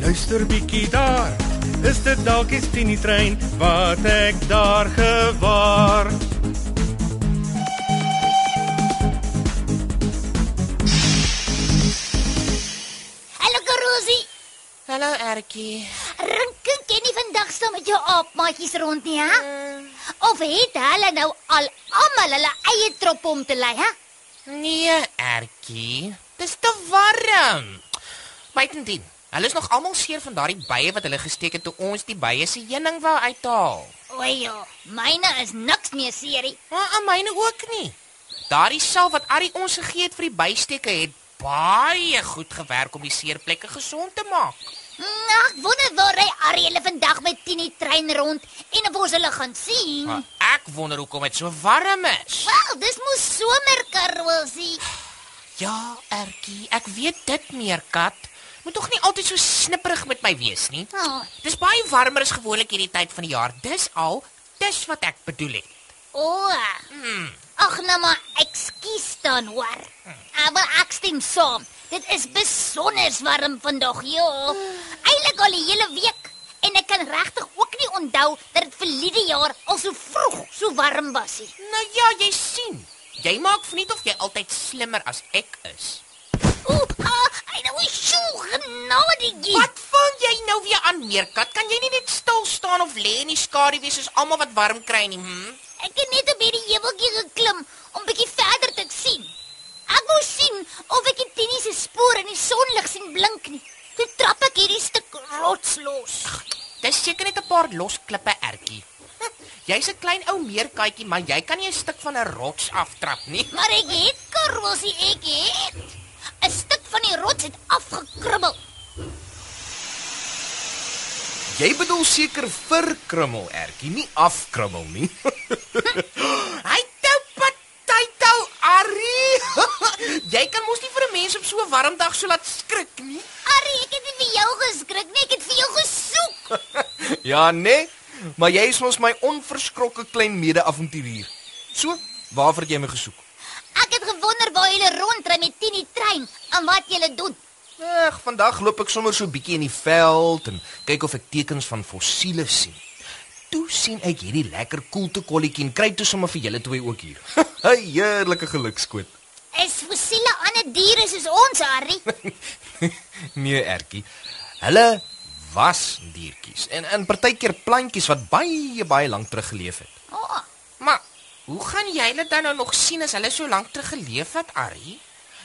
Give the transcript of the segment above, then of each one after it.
luister bietjie daar. Is dit dalk die Tini trein wat ek daar gewaar? Hallo Karosie. Hallo Ertjie. Rinke ken nie vandag saam met jou aapmaatjies rond nie, hè? Of het hulle nou al almal hulle eie trop om te lei, hè? Nee, Ertjie. Dis te warm. Buitendien, hulle is nog almal seer van daardie bye wat hulle gesteek het toe ons die bye se heuning wou uithaal. O ja, myne is niks meer seerie. Maar aan myne ook nie. Daardie salf wat Arrie ons gegee het vir die bysteke het baie goed gewerk om die seerplekke gesond te maak. Mm, Ek wonder waar hy Arie hulle vandag met Tini trein rond en of ons hulle gaan sien. Maar ek wonder hoekom dit so warm is. Wel, dis mos somer Karosie. Ja, Ertjie, ek weet dit meer kat. Moet tog nie altyd so snipperig met my wees nie. Oh, Dis baie warmer as gewoonlik hierdie tyd van die jaar. Dis al, dis wat ek bedoel het. o. Hmm. Ag nou maar, ekskuus dan hoor. Maar ek stem saam. Dit is besonder warm vandag, ja. Eilik al die hele week en ek kan regtig ook nie onthou dat dit verlede jaar al so vroeg so warm was nie. Nou ja, jy sien. Jy maak verniet of jy altyd slimmer as ek is. Ooh, ah, I know so genadig. Wat vang jy nou weer aan, meerkat? Kan jy nie net stil staan of lê in die skaduwee soos almal wat warm kry nie? Hm? Ek het net op hierdie heuweltjie geklim om bietjie verder te sien. Ek wou sien of ek die Tini se spore in die sonlig sien blink nie. Toe trap ek hierdie stuk rots los. Dis seker net 'n paar los klippe, Ertjie. Jy's 'n klein ou meerkatjie, maar jy kan nie 'n stuk van 'n rots aftrap nie. Maar ek het karosie ek het. Van die rots het afgekrummel. Jy bedoel seker vir krummel ertjie, nie afkrummel nie. Hy tou patytou, Arrie. jy kan mos nie vir 'n mens op so 'n warm dag so laat skrik nie. Arrie, ek het nie vir jou geskrik nie, ek het vir jou gesoek. ja, nee, maar jy is mos my onverskrokke klein mede-avonturier. So, waarvoor het jy my gesoek? Ek het gewonder waar jy rondry met Tini en wat jy doen. Ag, vandag loop ek sommer so bietjie in die veld en kyk of ek tekens van fossiele sien. Toe sien ek hierdie lekker koelte kolletjie en kry toe sommer vir julle twee ook hier. 'n Heerlike gelukskoot. Is fossiele ander diere soos ons, Arrie? nee, ertjie. Hulle was diertjies en in partykeer plantjies wat baie baie lank terug geleef het. O, oh, Maar hoe gaan jy hulle dan nou nog sien as hulle so lank terug geleef het, Arrie?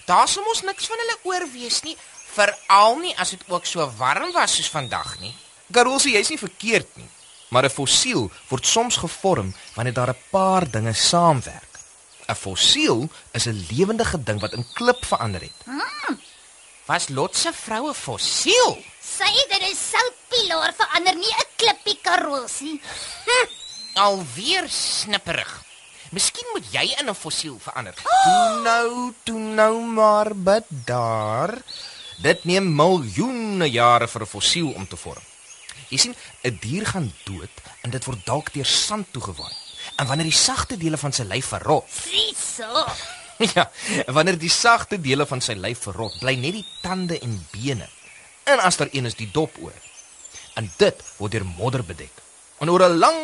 Daar sou mos niks van hulle oor wees nie, veral nie as dit ook so warm was soos vandag nie. Garosie, jy's nie verkeerd nie, maar 'n fossiel word soms gevorm wanneer daar 'n paar dinge saamwerk. 'n Fossiel is 'n lewendige ding wat in klip verander het. Was Lot se vroue fossiel? sy het in 'n soutpilaar verander, nie 'n klippie karosie. Alweer snipperig. Miskien moet jy in 'n fossiel verander. Toe nou, toe nou maar bedaar. Dit neem miljoene jare vir 'n fossiel om te vorm. Jy sien, 'n dier gaan dood en dit word dalk deur sand toegewaai. En wanneer die sagte dele van sy lyf verrot, Presies so. ja, wanneer die sagte dele van sy lyf verrot, bly net die tande en bene. En as daar een is die dop oor. En dit word deur modder bedek. En oor 'n lang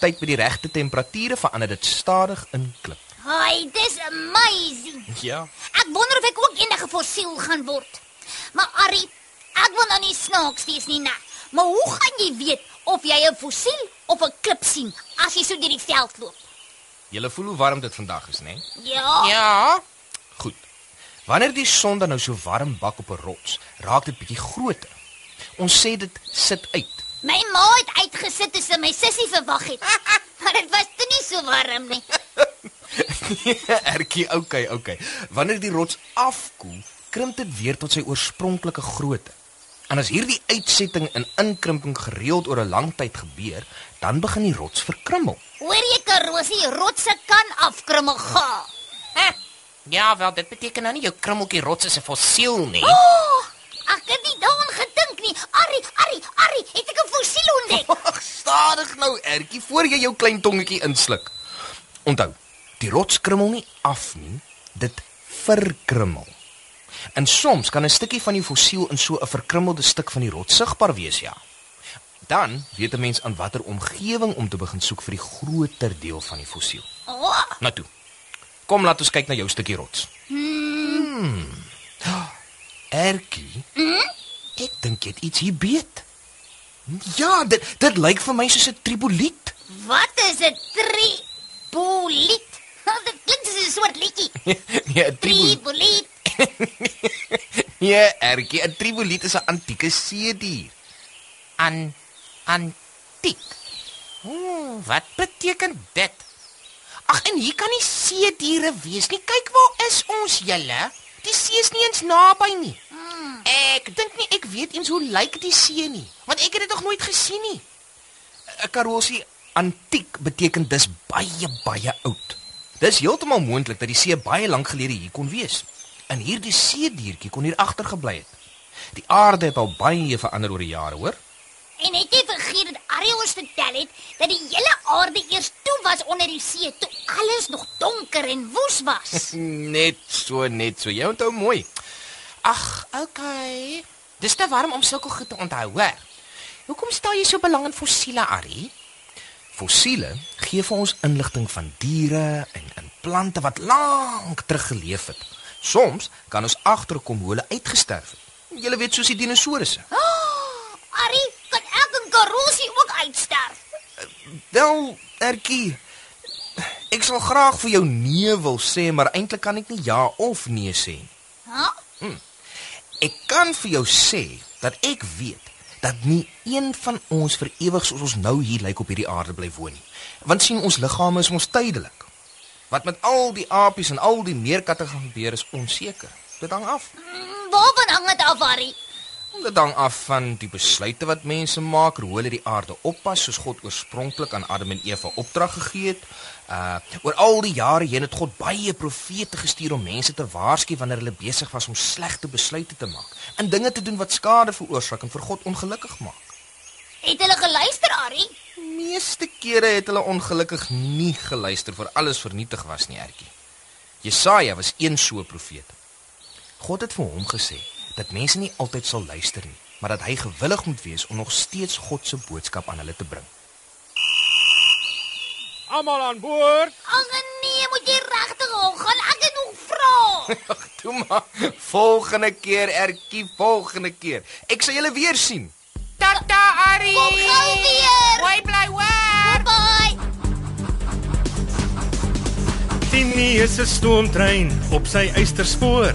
tyd by die regte temperature verander dit stadig in klip. Hi, dis amazing. Ja. Ek wonder of ek ook eendag 'n fossiel gaan word. Maar Arrie, ek wil nou nie snaaks wees nie, nee. Maar hoe gaan jy weet of jy 'n fossiel of 'n klip sien as jy so deur die veld loop? Julle voel hoe warm dit vandag is, né? Ja. Ja. Goed. Wanneer die son dan nou so warm bak op 'n rots, raak dit bietjie groter. Ons sê dit sit uit. My ma het uitgesit toe sy my sussie verwag het. maar dit was toe nie so warm nie. Ertjie, okay, okay. Wanneer die rots afkoel, krimp dit weer tot sy oorspronklike grootte. En as hierdie uitsetting en inkrimping gereeld oor 'n lang tyd gebeur, dan begin die rots verkrummel. Hoor jy Karosie, rotse kan afkrummel ga. Huh. Ja, wel dit beteken nou nie jou krummeltjie rots is 'n fossiel nie. Oh, ek het nie daaraan nie. Arrie, Arrie, Arrie, het ek 'n fossiel ontdek. Ag, stadig nou, Ertjie, voor jy jou klein tongetjie insluk. Onthou, die rots krummel nie af nie, dit verkrummel. En soms kan 'n stukkie van die fossiel in so 'n verkrummelde stuk van die rots sigbaar wees, ja. Dan weet 'n mens aan watter omgewing om te begin soek vir die groter deel van die fossiel. Oh, Nou toe. Kom laat ons kyk na jou stukkie rots. Hmm. Ertjie? Ek dink jy het iets hier beet. Ja, dit dit lyk vir my soos 'n triboliet. wat is 'n triboliet? Dit klink soos 'n soort liedjie. 'n triboliet. Triboliet. Nee, ertjie, 'n triboliet is 'n antieke seedier. An antiek. Ooh, wat beteken dit? Ag, en hier kan nie see diere wees nie. Kyk waar is ons julle? Die see is nie eens naby nie. Ek dink nie ek weet eens hoe lyk die see nie, want ek het dit nog nooit gesien nie. 'n Karosie antiek beteken dis baie baie oud. Dis heeltemal moontlik dat die see baie lank gelede hier kon wees. En hierdie seediertjie kon hier agtergebly het. Die aarde het al baie verander oor die jare, hoor. En het jy vergeet dat Arrie ons vertel het dat die hele aarde eers toe was onder die see, toe alles nog donker en woes was. Net so, net so. Jy onthou mooi. Ag, okay. Dis te warm om sulke goed te onthou, hoor. Hoekom stel jy so belang in fossiele, Arrie? Fossiele gee vir ons inligting van diere en en plante wat lank terug geleef het. Soms kan ons agterkom hoe hulle uitgesterf het. Jy weet soos die dinosourusse. Arrie, kan ek en Karosie ook uitsterf? Wel, Ertjie, ek sal graag vir jou nee wil sê, maar eintlik kan ek nie ja of nee sê nie. Hæ? Ek kan vir jou sê dat ek weet dat nie een van ons vir ewig soos ons nou hier lyk op hierdie aarde bly woon nie. Want sien ons liggame is ons tydelik. Wat met al die apies en al die meerkatte gaan gebeur is onseker. Dit hang af. Mm, Waarvan hang dit af, Arrie? Dit hang af van die besluite wat mense maak, hoe hulle die aarde oppas soos God oorspronklik aan Adam en Eva opdrag gegee het. Uh oor al die jare heen het God baie profete gestuur om mense te waarsku wanneer hulle besig was om slegte besluite te maak en dinge te doen wat skade veroorsaak en vir God ongelukkig maak. Het hulle geluister, Arrie? Meeste kere het hulle ongelukkig nie geluister vir alles vernietig was nie, Ertjie. Jesaja was een so 'n profeet. God het vir hom gesê dat mense nie altyd sal luister nie, maar dat hy gewillig moet wees om nog steeds God se boodskap aan hulle te bring. Almal aan boord. Ag nee, moet jy regtig al gaan? Ek het nog vra. Ag, toe maar. Volgende keer, Ertjie, volgende keer. Ek sal julle weer sien. Tata, Arrie. Kom gou weer. Mooi bly, hoor. Bye. Tini is 'n stoomtrein op sy eysterspoor.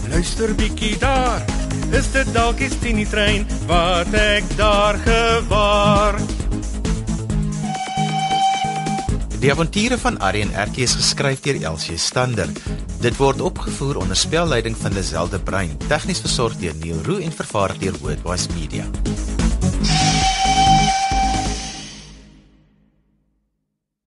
luister bietjie daar. Is dit dalk die Tini trein wat ek daar gewaar? Die avonture van en Ertjie is geskryf deur Elsie Stander. Dit word opgevoer onder spelleiding van Lazelle de Bruin, tegnies versorg deur Neil Roo en vervaar deur Worldwide Media.